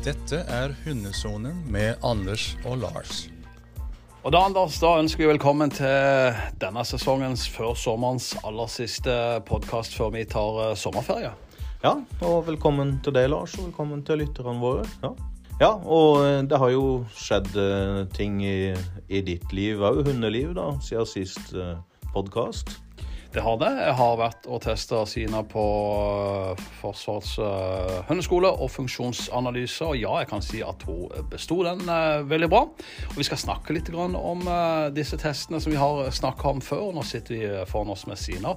Dette er Hundesonen med Anders og Lars. Og da, Anders, da ønsker vi velkommen til denne sesongens før sommerens aller siste podkast før vi tar eh, sommerferie. Ja, og velkommen til deg, Lars, og velkommen til lytterne våre. Ja, ja og eh, det har jo skjedd eh, ting i, i ditt liv òg, hundeliv, da, siden sist podkast. Det har det. Jeg har vært og testa Sina på eh, Forsvarets eh, hundeskole og funksjonsanalyse, og ja, jeg kan si at hun besto den eh, veldig bra. Og Vi skal snakke litt om eh, disse testene som vi har snakka om før. Nå sitter vi eh, foran oss med Sina.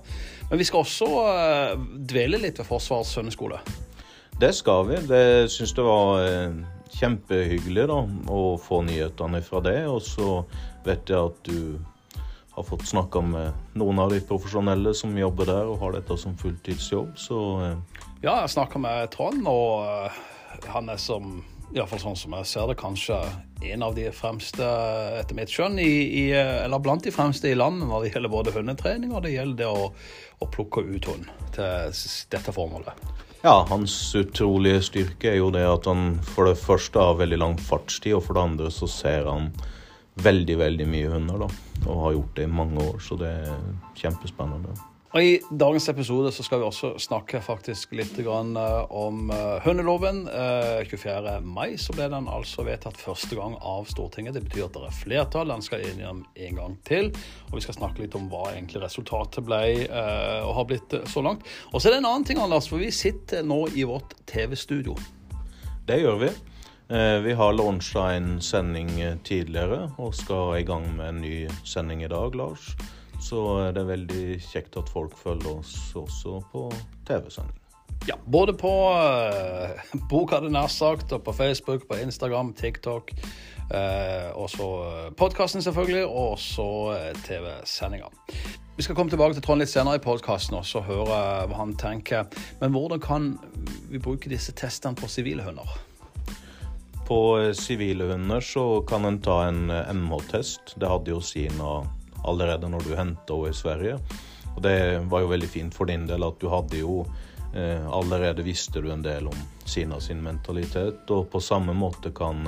Men vi skal også eh, dvele litt ved Forsvarets hundeskole. Det skal vi. Det syns jeg var eh, kjempehyggelig da, å få nyhetene fra det. Og så vet jeg at du har fått snakka med noen av de profesjonelle som jobber der og har dette som fulltidsjobb, så eh, Ja, jeg snakka med Trond, og øh, han er som Iallfall sånn som jeg ser det, kanskje en av de fremste, etter mitt skjønn, i, i, eller blant de fremste i landet når det gjelder både hundetrening og det gjelder det å, å plukke ut hund til dette formålet. Ja, hans utrolige styrke er jo det at han for det første har veldig lang fartstid, og for det andre så ser han veldig, veldig mye hunder, da. Og har gjort det i mange år, så det er kjempespennende. Og I dagens episode så skal vi også snakke faktisk litt grann, øh, om øh, hundeloven. Øh, 24. mai så ble den altså vedtatt første gang av Stortinget. Det betyr at det er flertall. Den skal inn igjen en gang til. Og vi skal snakke litt om hva egentlig resultatet ble og har blitt så langt. Og så er det en annen ting, Anders, for vi sitter nå i vårt TV-studio. Det gjør vi. Eh, Vi har launcha en sending eh, tidligere og skal i gang med en ny sending i dag, Lars. Så eh, det er veldig kjekt at folk følger oss også på TV-sending. Ja, både på uh, Bok hadde nær sagt, og på Facebook, på Instagram, TikTok. Uh, og så podkasten, selvfølgelig, og så TV-sendinga. Vi skal komme tilbake til Trond litt senere i podkasten og høre hva han tenker. Men hvordan kan vi bruke disse testene på sivile hunder? På eh, sivile hunder så kan en ta en eh, MH-test. Det hadde jo Sina allerede når du henta henne i Sverige. Og det var jo veldig fint for din del at du hadde jo eh, Allerede visste du en del om Sina sin mentalitet, og på samme måte kan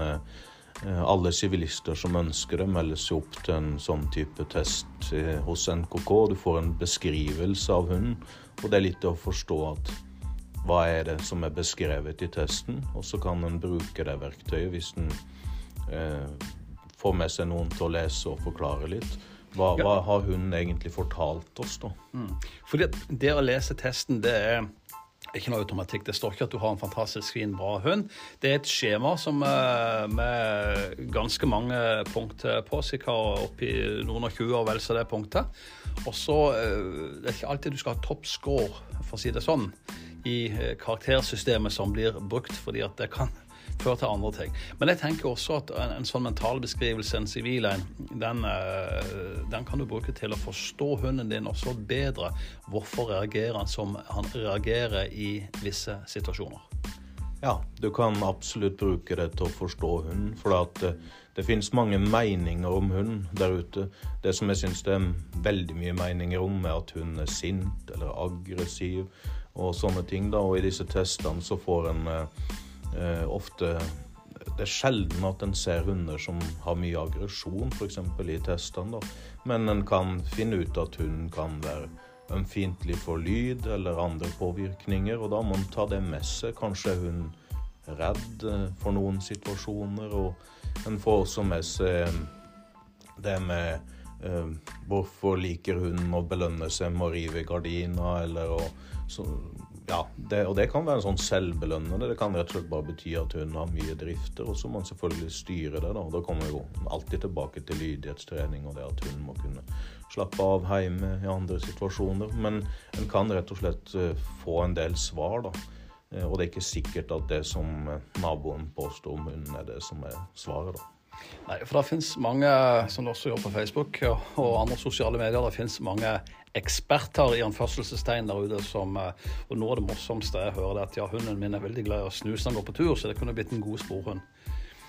alle sivilister som ønsker det, melde seg opp til en sånn type test hos NKK. Du får en beskrivelse av hunden, og det er litt å forstå at hva er det som er beskrevet i testen, og så kan en bruke det verktøyet hvis en eh, får med seg noen til å lese og forklare litt. Hva, Ja. hva har hun egentlig fortalt oss, da? Fordi at det å lese testen, det er ikke noe automatikk. Det står ikke at du har en fantastisk fin, bra hund. Det er et skjema som, eh, med ganske mange punkter på, sikkert oppi noen og tjue og vel så det punktet. Og så eh, Det er ikke alltid du skal ha topp score, for å si det sånn, i eh, karaktersystemet som blir brukt, fordi at det kan føre til andre ting. Men jeg tenker også at en, en sånn mental beskrivelse, en sivil en, den, eh, den kan du bruke til å forstå hunden din også bedre. Hvorfor reagerer han som han reagerer i visse situasjoner? Ja, du kan absolutt bruke det til å forstå hunden. For det, det finnes mange meninger om hund der ute. Det som jeg syns det er veldig mye meninger om, er at hunden er sint eller aggressiv og sånne ting. da, Og i disse testene så får en eh, eh, ofte Det er sjelden at en ser hunder som har mye aggresjon, f.eks. i testene. Men en kan finne ut at hunden kan være ømfintlig for lyd eller andre påvirkninger, og da må en ta det med seg. Kanskje er hun redd eh, for noen situasjoner, og en får også med seg det med eh, hvorfor liker hun å belønne seg med å rive gardina, eller å så, ja, det, og det kan være en sånn selvbelønnende. Det kan rett og slett bare bety at hun har mye drifter, og så må man selvfølgelig styre det. Da da kommer vi jo alltid tilbake til lydighetstrening og det at hun må kunne slappe av hjemme i andre situasjoner. Men en kan rett og slett eh, få en del svar, da. Eh, Og det er ikke sikkert at det som eh, naboen påstår om hunden, er det som er svaret, da. Nei, for det finnes mange som også gjør på Facebook og andre sosiale medier. Det finnes mange eksperter i anførselstegn der ute som eh, Og noe av det morsomste jeg hører, det at ja, hunden min er veldig glad i å snuse når den går på tur, så det kunne blitt en god sporhund.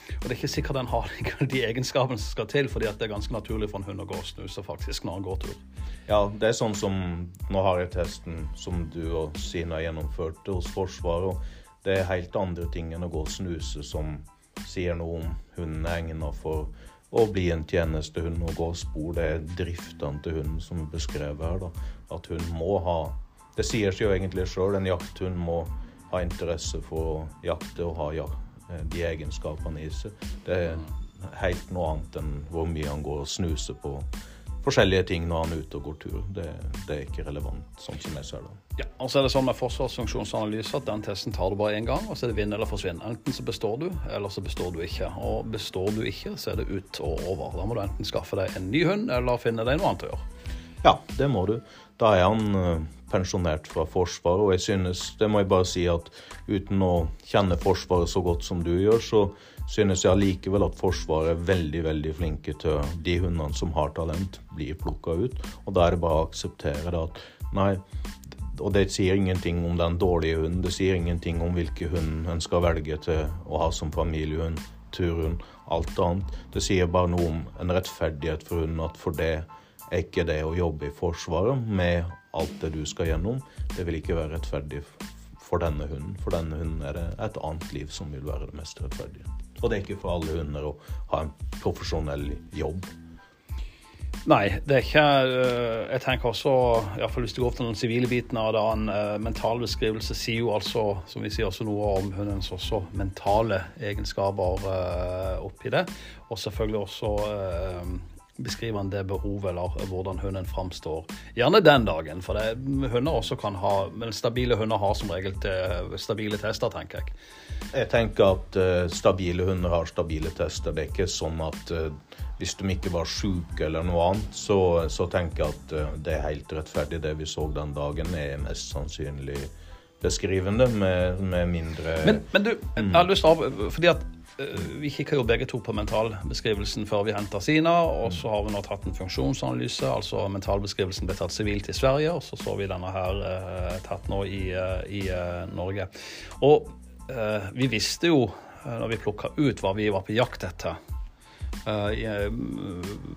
Og det er ikke sikkert den har de egenskapene som skal til, fordi det er ganske naturlig for en hund å gå og snuse faktisk når han går tur. Ja, det er sånn som Nå har jeg testen som du og Sina gjennomførte hos Forsvaret. Det er helt andre ting enn å gå og snuse som sier noe om hunden er egnet for å bli en tjenestehund og gå og spor. Det er driftene til hunden som er beskrevet her. da. At hun må ha Det sier seg jo egentlig sjøl, en jakthund må ha interesse for å jakte og ha ja, de egenskapene i seg. Det er helt noe annet enn hvor mye han går og snuser på forskjellige ting når han er ute og går tur. Det, det er ikke relevant, sånn som jeg ser det. Ja, og så er det sånn med forsvarsfunksjonsanalyse at den testen tar du bare én gang, og så er det vinn eller forsvinn. Enten så består du, eller så består du ikke. Og består du ikke, så er det ut og over. Da må du enten skaffe deg en ny hund, eller finne deg noe annet å gjøre. Ja, det må du. Da er han uh, pensjonert fra Forsvaret, og jeg synes, det må jeg bare si at uten å kjenne Forsvaret så godt som du gjør, så synes jeg allikevel at Forsvaret er veldig, veldig flinke til de hundene som har talent, blir plukka ut. Og da er det bare å akseptere det at nei, og det sier ingenting om den dårlige hunden. Det sier ingenting om hvilken hund en skal velge til å ha som familiehund, turhund, alt annet. Det sier bare noe om en rettferdighet for hunden, at for det er ikke det å jobbe i Forsvaret med alt det du skal gjennom, det vil ikke være rettferdig for denne hunden. For denne hunden er det et annet liv som vil være det mest rettferdige. Og det er ikke for alle hunder å ha en profesjonell jobb. Nei, det er ikke eh, Jeg tenker også, iallfall hvis du går til den sivile biten av det, en uh, mental beskrivelse sier jo altså, som vi sier, også noe om hundens også mentale egenskaper uh, oppi det. Og selvfølgelig også beskriver han det behovet eller hvordan hunden framstår. Gjerne den dagen, for det, hunder også kan ha Men stabile hunder har som regel stabile tester, tenker jeg. Jeg tenker at uh, stabile hunder har stabile tester. Det er ikke sånn at uh, hvis de ikke var syke eller noe annet, så, så, tenker jeg at uh, det er helt rettferdig. Det vi så den dagen, er mest sannsynlig beskrivende, med, med mindre Men, men du, jeg har lyst til å fordi at vi kikka jo begge to på mentalbeskrivelsen før vi henta Sina, og så har vi nå tatt en funksjonsanalyse. altså Mentalbeskrivelsen ble tatt sivilt i Sverige, og så så vi denne her eh, tatt nå i, i uh, Norge. Og eh, vi visste jo, når vi plukka ut hva vi var på jakt etter, uh,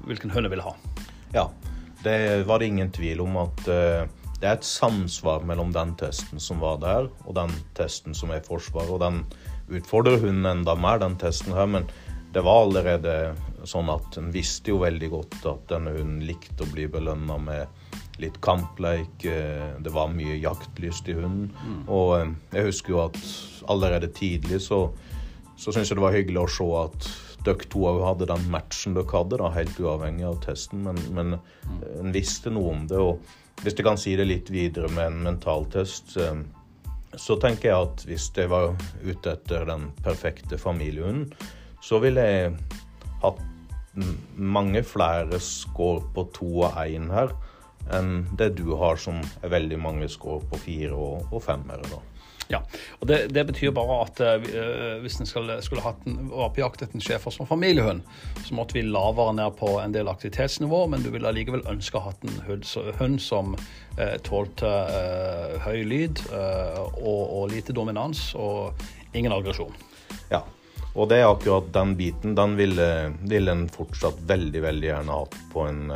hvilken hund vi ville ha. Ja, det var det ingen tvil om at det er et samsvar mellom den testen som var der, og den testen som er i Forsvaret. Og den utfordrer hunden enda mer, den testen her. Men det var allerede sånn at en visste jo veldig godt at denne hunden likte å bli belønna med litt kampleik. Eh, det var mye jaktlyst i hunden. Mm. Og jeg husker jo at allerede tidlig så, så syns jeg det var hyggelig å se at dere to òg hadde den matchen dere hadde, da, helt uavhengig av testen. Men, men mm. en visste noe om det. Og hvis jeg kan si det litt videre med en mentaltest, eh, så tenker jeg at hvis jeg var ute etter den perfekte familiehunden, så ville jeg hatt mange flere score på to og én her enn det du har, som er veldig mange score på fire og, og femmere. da. Ja, og Det, det betyr bare at uh, hvis en skulle, skulle hatt en, var på jakt etter en schæfer som familiehund, så måtte vi lavere ned på en del aktivitetsnivå, men du ville allikevel ønske å ha en hund, som uh, tålte uh, høy lyd og, og, lite dominans og ingen aggresjon. Ja, og det er akkurat den biten. Den ville, ville en fortsatt veldig, veldig gjerne hatt på en,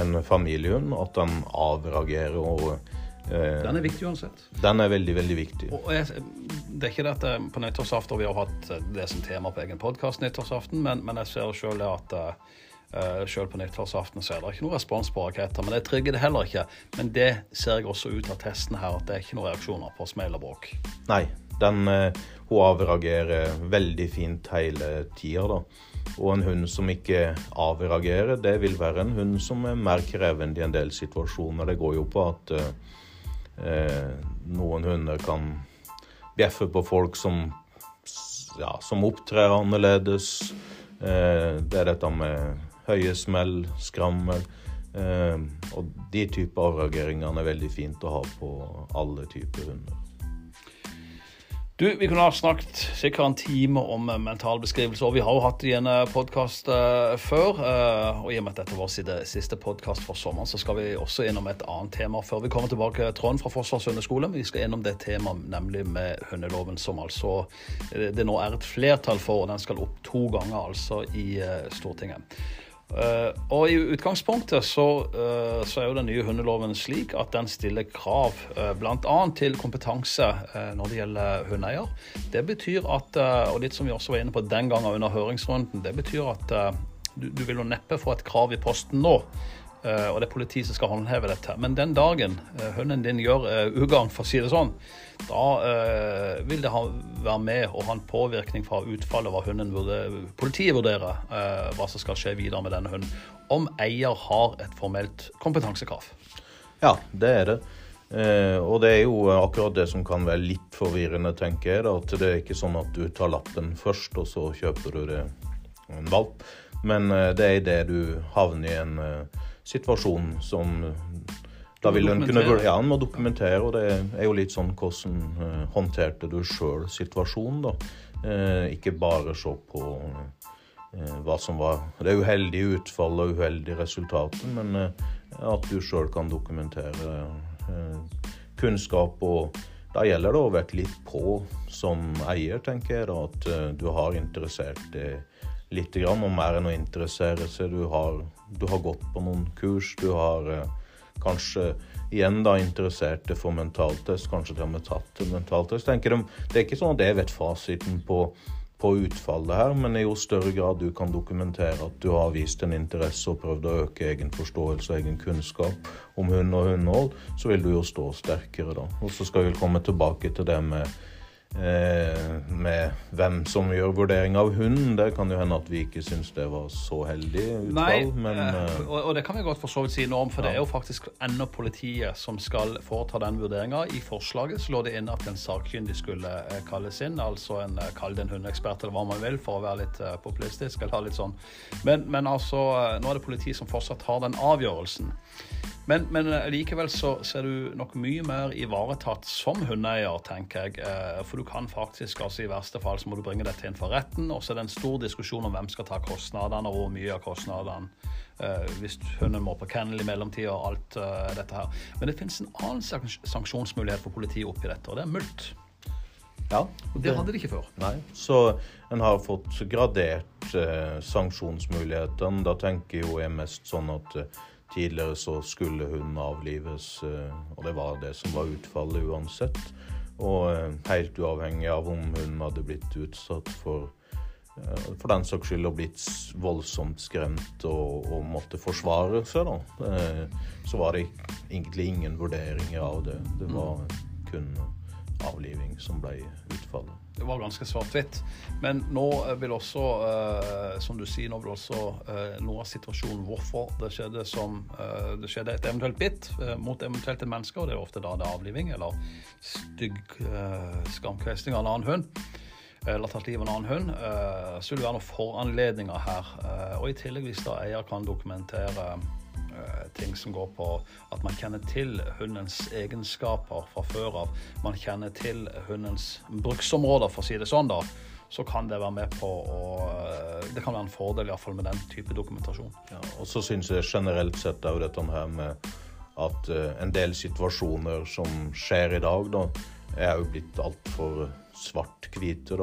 en familiehund. At den avreagerer og den er viktig uansett. Den er veldig, veldig viktig. Og jeg, det er ikke dette på nyttårsaften vi har hatt eh, det som tema på egen podkast nyttårsaften, men, men, jeg ser sjøl at uh, selv på nyttårsaften så er det ikke noe respons på raketter. Men det trigger det heller ikke. Men det ser jeg også ut av testen her, at det er ikke noen reaksjoner på smell og bråk. Nei, den, uh, hun avreagerer veldig fint hele tida, da. Og en hund som ikke avreagerer, det vil være en hund som er mer krevende i en del situasjoner. Det går jo på at uh, Eh, noen hunder kan bjeffe på folk som, ja, som opptrer annerledes. Eh, det er dette med høye smell, skrammel. Eh, og de typer avreageringer er veldig fint å ha på alle typer hunder. Du, Vi kunne ha snakket sikkert en time om eh, mentalbeskrivelse, og vi har jo hatt det i en eh, podkast uh, før. Og i og med at dette var siste podkast for sommeren, så skal vi også innom et annet tema før vi kommer tilbake. Trond fra Forsvarets hundeskole. Vi skal innom det temaet, nemlig med hundeloven, som altså det nå er et flertall for. og Den skal opp to ganger altså i Stortinget. Uh, og I utgangspunktet så, uh, så, er jo den nye hundeloven slik at den stiller krav uh, bl.a. til kompetanse når det gjelder hundeeier. Det betyr at, og litt som vi også var inne på den gangen under høringsrunden, det betyr at du, du vil jo neppe få et krav i posten nå Eh, og det er politiet som skal håndheve dette. Men den dagen eh, hunden din gjør uh, ugagn, for å si det sånn, da vil det være med og ha en påvirkning fra utfallet hva vurderer, politiet vurderer hva som skal skje videre med denne hunden. Om eier har et formelt kompetansekrav. Ja, det er det. Eh, og det er jo akkurat det som kan være litt forvirrende, tenker jeg. Da, at det er ikke sånn at du tar lappen først, og så kjøper du det en valp. Men det er idet du havner i en situasjon som da vil en kunne ja, en må dokumentere, og det er jo litt sånn hvordan uh, håndterte du sjøl situasjonen, da. Uh, ikke bare se på uh, hva som var det uheldige utfallet og uheldige resultatet, men at du sjøl kan dokumentere kunnskap. Og da gjelder det å være litt på som eier, tenker jeg, da, at du har interessert deg litt mer enn å interessere seg. Du har, du har gått på noen kurs. Du har eh, kanskje igjen da interessert deg for mentaltest, kanskje til og med tatt mentaltest. Tenker de, det er ikke sånn at jeg vet fasiten på, på utfallet her, men i jo større grad du kan dokumentere at du har vist en interesse og prøvd å øke egen forståelse og egen kunnskap om hund og hundehold, så vil du jo stå sterkere da. Og så skal vi komme tilbake til det med med hvem som gjør vurdering av hunden. Det kan jo hende at vi ikke syns det var så heldig utfall. Nei, men, eh, og, og, det kan vi godt for så vidt si noe om, for ja. det er jo faktisk ennå politiet som skal foreta den vurderinga. I forslaget så lå det inn at en sakkyndig skulle eh, kalles inn, altså en kall det en hundeekspert eller hva man vil, for å være litt populistisk. eller litt sånn. Men, men altså, nå er det politiet som fortsatt har den avgjørelsen. Men, men eh, likevel så, så, er du nok mye mer ivaretatt som hundeeier, tenker jeg. Eh, for du kan faktisk, altså i verste fall, så må du bringe dette inn for retten. Og så er det en stor diskusjon om hvem skal ta kostnadene, og hvor mye av kostnadene. Uh, hvis hunden må på kennel i mellomtida og alt dette her. Men det finnes en annen sanksjonsmulighet for politiet oppi dette, og det er mulkt. Ja, det, det hadde de ikke før. Nei, Så en har fått gradert uh, sanksjonsmulighetene. Da tenker jo jeg mest sånn at Tidligere så skulle hun avlives, eh, og det var det som var utfallet uansett. Og eh, helt uavhengig av om hun hadde blitt utsatt for eh, for den saks skyld å blitt voldsomt skremt og, og, måtte forsvare seg, da. Så var det egentlig ingen vurderinger av det. Det var kun avliving som ble utfallet. Det var ganske svart-hvitt. Men nå vil også, eh, som du sier, nå vil også eh, noe av situasjonen hvorfor det skjedde som eh, det skjedde et eventuelt bitt mot eventuelt et menneske, og det er ofte da det er avliving eller stygg skamkvesting av en annen hund. Eller tatt livet av en annen hund. så vil det være noen foranledninger her. og i tillegg, hvis da eier kan dokumentere Eh, ting som går på at man kjenner til hundens egenskaper fra før av. Man kjenner til hundens bruksområder, for å si det sånn, da. Så kan det være med på å eh, Det kan være en fordel iallfall med den type dokumentasjon. Ja, og så syns jeg generelt sett òg dette her med at uh, en del situasjoner som skjer i dag, da, er jo blitt altfor svart-hvite.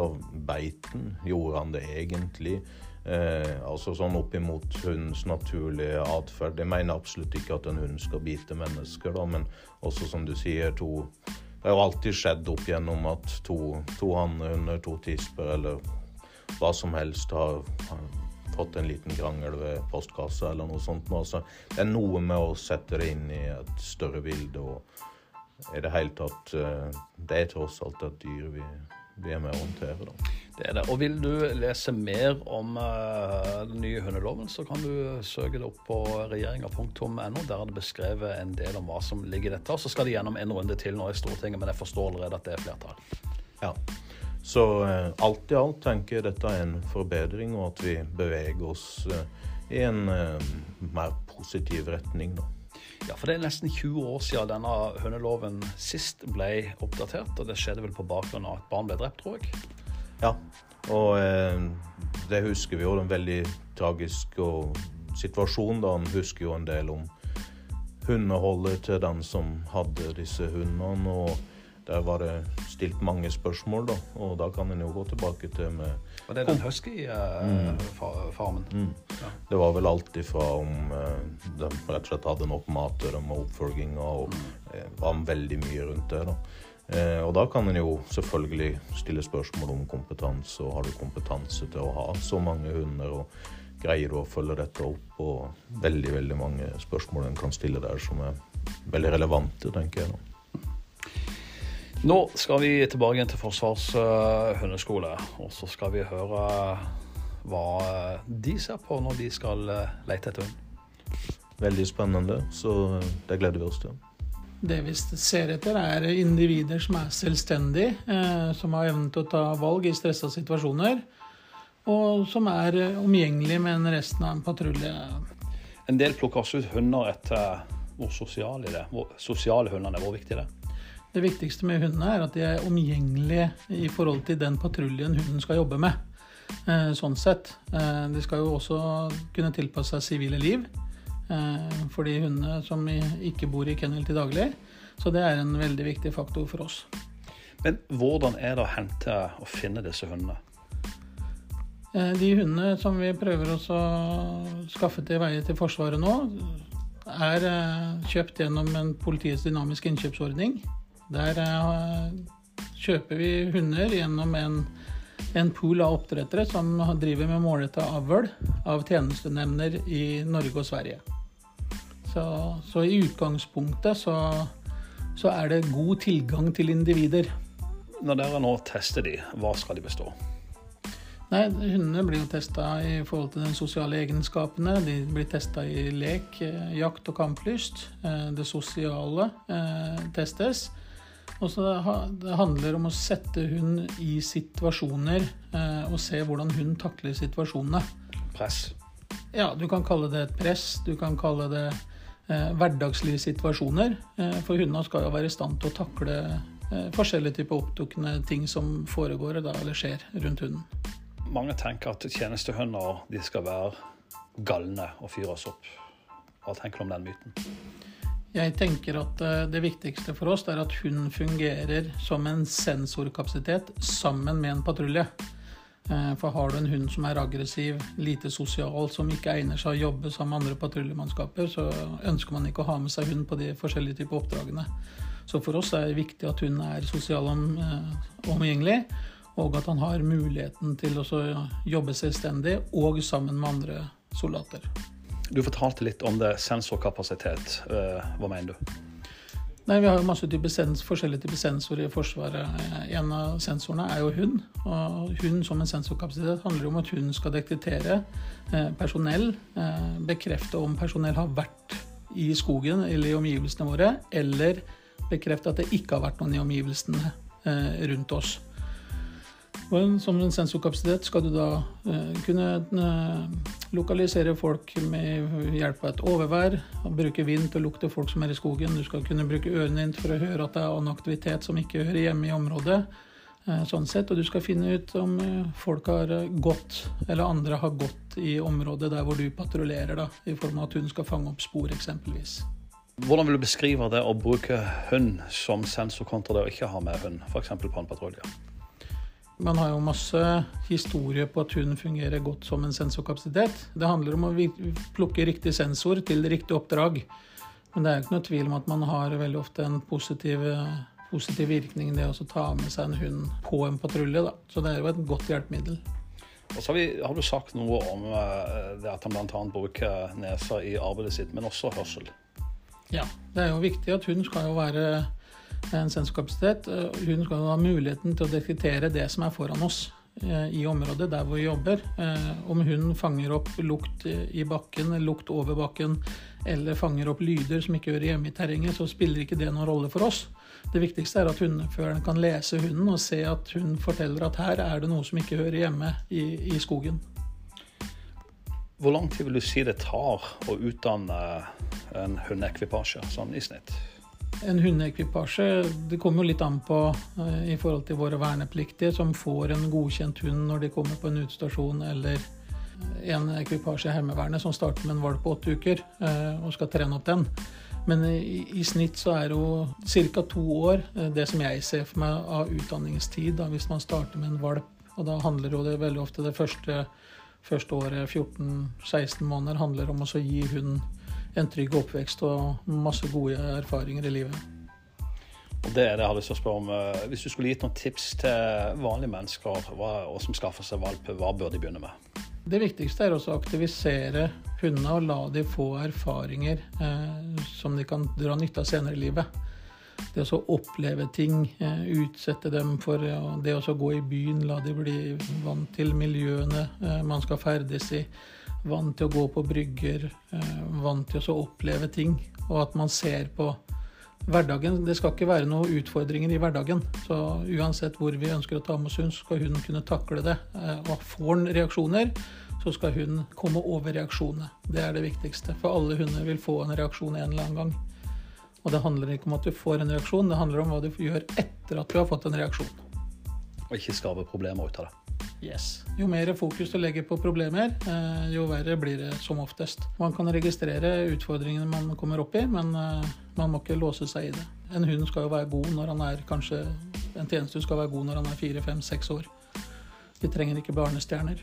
Beiten, gjorde han det egentlig? Eh, altså sånn opp imot hundens naturlige atferd. Jeg mener absolutt ikke at en hund skal bite mennesker, da, men også som du sier, to Det har alltid skjedd opp gjennom at to, to hannhunder, to tisper eller hva som helst har, har fått en liten krangel ved postkassa eller noe sånt. Altså, det er noe med å sette det inn i et større bilde og i det hele tatt eh, Det er tross alt et dyr vi, vi er med å håndtere, da. Det er det. Og vil du lese mer om uh, den nye hundeloven, så kan du søke det opp på regjeringa.no. Der er det beskrevet en del om hva som ligger i dette. Og så skal de gjennom en runde til nå i Stortinget, men jeg forstår allerede at det er flertall. Ja. Så uh, alt i alt tenker jeg dette er en forbedring, og at vi beveger oss uh, i en mer positiv retning, da. Ja, for det er nesten 20 år siden denne hundeloven sist ble oppdatert. Og det skjedde vel på bakgrunn av at barn ble drept, tror jeg. Ja, og eh, det husker vi jo. En veldig tragisk situasjon. da Han husker jo en del om hundeholdet til den som hadde disse hundene. Og der var det stilt mange spørsmål, da. Og da kan en jo gå tilbake til med Og det er den husky-farmen? mm. Ja. Det var vel alt ifra om uh, de rett og slett hadde nok mat til dem og oppfølginga, og mm. var veldig mye rundt det. da. Eh, og da kan en jo selvfølgelig stille spørsmål om kompetanse, og har du kompetanse til å ha så mange hunder, og greier du å følge dette opp, og veldig, veldig mange spørsmål en kan stille der som er veldig relevante, tenker jeg. da. Nå skal vi tilbake igjen til Forsvars eh, hundeskole, og så skal vi høre hva de ser på når de skal eh, lete etter hund. Veldig spennende, så det gleder vi oss til. Det vi ser etter, er individer som er selvstendige, eh, som har evnen til å ta valg i stressa situasjoner, og som er eh, omgjengelige med en resten av en patrulje. En del plukker også ut hunder etter hvor sosiale, de er. hvor sosiale hundene er. Hvor viktig det er. Det viktigste med hundene er at de er omgjengelige i forhold til den patruljen hunden skal jobbe med. Eh, sånn sett. Eh, de skal jo også kunne tilpasse seg sivile liv eh, for de hundene som ikke bor i kennel til daglig. Så det er en veldig viktig faktor for oss. Men hvordan er det å hente og finne disse hundene? De hundene som vi prøver å skaffe til veie til Forsvaret nå, er kjøpt gjennom en politiets dynamiske innkjøpsordning. Der eh, kjøper vi hunder gjennom en, en pool av oppdrettere som driver med målretta avl av tjenestenemnder i Norge og Sverige. Så, så i utgangspunktet så, så er det god tilgang til individer. Når dere nå tester de, hva skal de bestå? Nei, Hundene blir jo testa i forhold til de sosiale egenskapene. De blir testa i lek, eh, jakt og kamplyst. Eh, Det sosiale testes. Og så det handler om å sette hund i situasjoner eh, og se hvordan hund takler situasjonene. Press. Ja, du kan kalle det et press, du kan kalle det eh, hverdagslige situasjoner. Eh, for hundene skal jo være i stand til å takle eh, forskjellige typer oppdukkende ting som foregår da, eller skjer rundt hunden. Mange tenker at tjenestehunder de skal være galne og fyres opp. Hva tenker du om den myten? Jeg tenker at eh, det viktigste for oss er at hun fungerer som en sensorkapasitet sammen med en patrulje. Eh, For har du en hund som er aggressiv, lite sosial, som ikke egner seg å jobbe sammen med andre patruljemannskaper, så ønsker man ikke å ha med seg hund på de forskjellige typer oppdragene. Så for oss er det viktig at hunden er sosial om, eh, omgjengelig, og at han har muligheten til å jobbe selvstendig og sammen med andre soldater. Du fortalte litt om det sensorkapasitet. Eh, Hva mener du? Nei, Vi har jo masse type sens, forskjellige typer sensorer i Forsvaret. Eh, En av sensorene er jo hund. Og hund som en sensorkapasitet handler om at hun skal detektere eh, personell. Bekrefte om personell har vært i skogen eller i omgivelsene våre, eller bekrefte at det ikke har vært noen i omgivelsene rundt oss. Og som en sensorkapasitet skal du da eh, kunne eh, lokalisere folk med hjelp av et overvær. Bruke vind til å lukte folk som er i skogen. Du skal kunne bruke ørene dine for å høre at det er annen aktivitet som ikke hører hjemme i området. eh, sånn sett, Og du skal finne ut om eh, folk har eh, gått, eller andre har gått i området der hvor du patruljerer, i form av at hun skal fange opp spor, eksempelvis. Hvordan vil du beskrive det å bruke hund som sensor kontra det å ikke ha med hund, f.eks. på en patrulje? Man har jo masse historie på at hund fungerer godt som en sensorkapasitet. Det handler om å plukke riktig sensor til riktig oppdrag. Men det er jo ikke noe tvil om at man har veldig ofte en positiv, positiv virkning det å ta med seg en hund på en patrulje. da. Så det er jo et godt hjelpemiddel. Og så har, vi, har du sagt noe om eh, det at han bl.a. bruker nesa i arbeidet sitt, men også hørsel. Ja, det er jo viktig at hund skal jo være en sensorkapasitet. Eh, Hun skal ha muligheten til å detektere det som er foran oss eh, i området der hvor vi jobber. Eh, Om hun fanger opp lukt i bakken, lukt over bakken, eller fanger opp lyder som ikke hører hjemme i terrenget, så spiller ikke det noen rolle for oss. Det viktigste er at hundeføreren kan lese hunden og se at hun forteller at her er det noe som ikke hører hjemme i, i skogen. Hvor lang tid vil du si det tar å utdanne en hundeekvipasje sånn i snitt? En hundeekvipasje det kommer jo litt an på eh, i forhold til våre vernepliktige som får en godkjent hund når de kommer på en utestasjon, eller en ekvipasje i Heimevernet som starter med en valp på åtte uker eh, og skal trene opp den. Men i, i snitt så er jo ca. to år eh, det som jeg ser for meg av utdanningstid da, hvis man starter med en valp. Og da handler jo det veldig ofte det første, første året, 14-16 måneder, handler om å gi hunden en trygg oppvekst og masse gode erfaringer i livet. Og det er det jeg har lyst til å spørre om. Eh, hvis du skulle gitt noen tips til vanlige mennesker hva, og som skaffer seg valp, hva bør de begynne med? Det viktigste er også å aktivisere hundene og la de få erfaringer eh, som de kan dra nytte av senere i livet. Det å oppleve ting, eh, utsette dem for det å gå i byen, la de bli vant til miljøene eh, man skal ferdes i. Vant til å gå på brygger, eh, vant til å oppleve ting. Og at man ser på hverdagen. Det skal ikke være noen utfordringer i hverdagen. Så uansett hvor vi ønsker å ta med oss hund, skal hun kunne takle det. Og får den reaksjoner, så skal hun komme over reaksjonene. Det er det viktigste. For alle hunder vil få en reaksjon en eller annen gang. Og det handler ikke om at du får en reaksjon, det handler om hva du gjør etter at du har fått en reaksjon. Og ikke skape problemer ut av det. Yes. Jo mer fokus du legger på problemer, eh, jo verre blir det som oftest. Man kan registrere utfordringene man kommer opp i, men eh, man må ikke låse seg i det. En hund skal jo være god når han er kanskje En tjenestehund skal være god når han er fire, fem, seks år. De trenger ikke barnestjerner.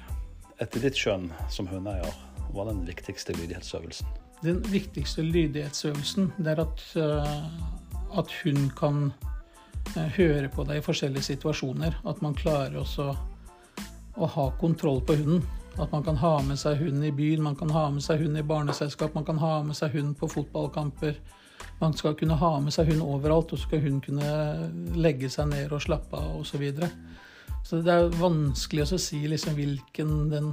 Etter ditt skjønn som hundeeier, hva er den viktigste lydighetsøvelsen? Den viktigste lydighetsøvelsen det er at, uh, at hun kan uh, høre på deg i forskjellige situasjoner. At man klarer også å ha kontroll på hunden. At man kan ha med seg hunden i byen, man kan ha med seg hunden i barneselskap, man kan ha med seg hunden på fotballkamper. Man skal kunne ha med seg hund overalt, og så skal hun kunne legge seg ned og slappe av osv. Så, videre. så det er vanskelig å si liksom hvilken den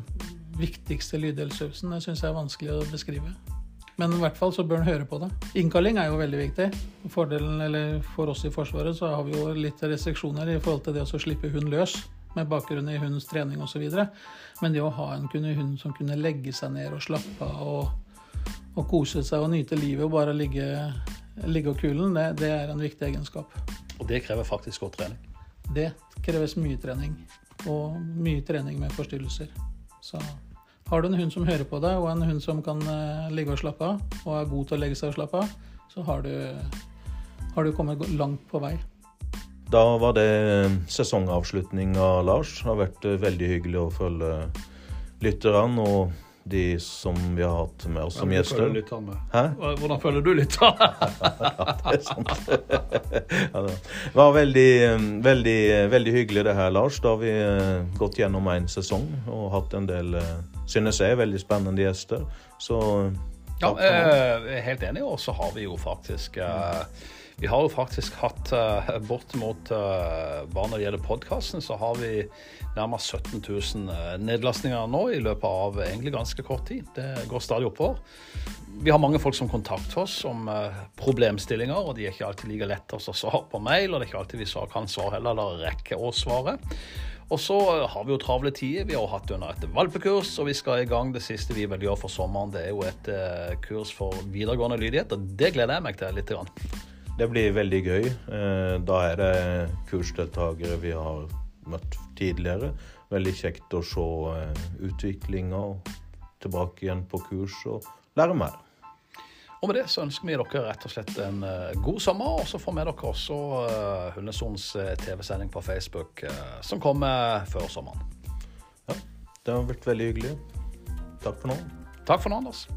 viktigste lyddelsøvelsen. Det syns jeg er vanskelig å beskrive. Men i hvert fall så bør en høre på det. Innkalling er jo veldig viktig. Fordelen, eller For oss i Forsvaret så har vi jo litt restriksjoner i forhold til det å slippe hund løs med bakgrunn i hundens trening osv. Men det å ha en hund som kunne legge seg ned og slappe av og, og kose seg og nyte livet og bare ligge, ligge og kulen, det, det, er en viktig egenskap. Og det krever faktisk godt trening? Det kreves mye trening. Og mye trening med forstyrrelser. Så har du en hund som hører på deg, og en hund som kan uh, ligge og slappe av, og er god til å legge seg og slappe av, så har du, har du kommet langt på vei. Da var det sesongavslutning av Lars. Det har vært eh, veldig hyggelig å følge lytterne og de som vi har hatt med oss som gjester. Hvordan føler du lytterne? ja, det er sant. ja, det var veldig, veldig, veldig hyggelig det her, Lars. Da har vi eh, gått gjennom en sesong og hatt en del, eh, synes jeg, er veldig spennende gjester. Så ja, jeg er helt enig, og så har vi jo faktisk uh, vi har jo faktisk hatt bortimot Bare når det gjelder podkasten, så har vi nærmere 17 000 uh, nedlastninger nå i løpet av egentlig ganske kort tid. Det går stadig oppover. Vi har mange folk som kontakter oss om problemstillinger, og de er ikke alltid like lette å svare på mail, og det er ikke alltid vi kan svare heller, eller rekke å svare. Og så har vi jo travle tider. Vi har hatt under et valpekurs, og vi skal i gang. Det siste vi vil gjøre for sommeren, det er jo et kurs for videregående lydighet, og det gleder jeg meg til litt. Det blir veldig gøy. Eh, da er det kursdeltakere vi har møtt tidligere. Veldig kjekt å se eh, utviklinga tilbake igjen på kurs og lære mer. Og med det så ønsker vi dere rett og slett en eh, god sommer. Og så får vi dere også Hundesons TV-sending på Facebook som kommer før sommeren. Ja, det har vært veldig hyggelig. Takk for nå. Takk for nå, Anders.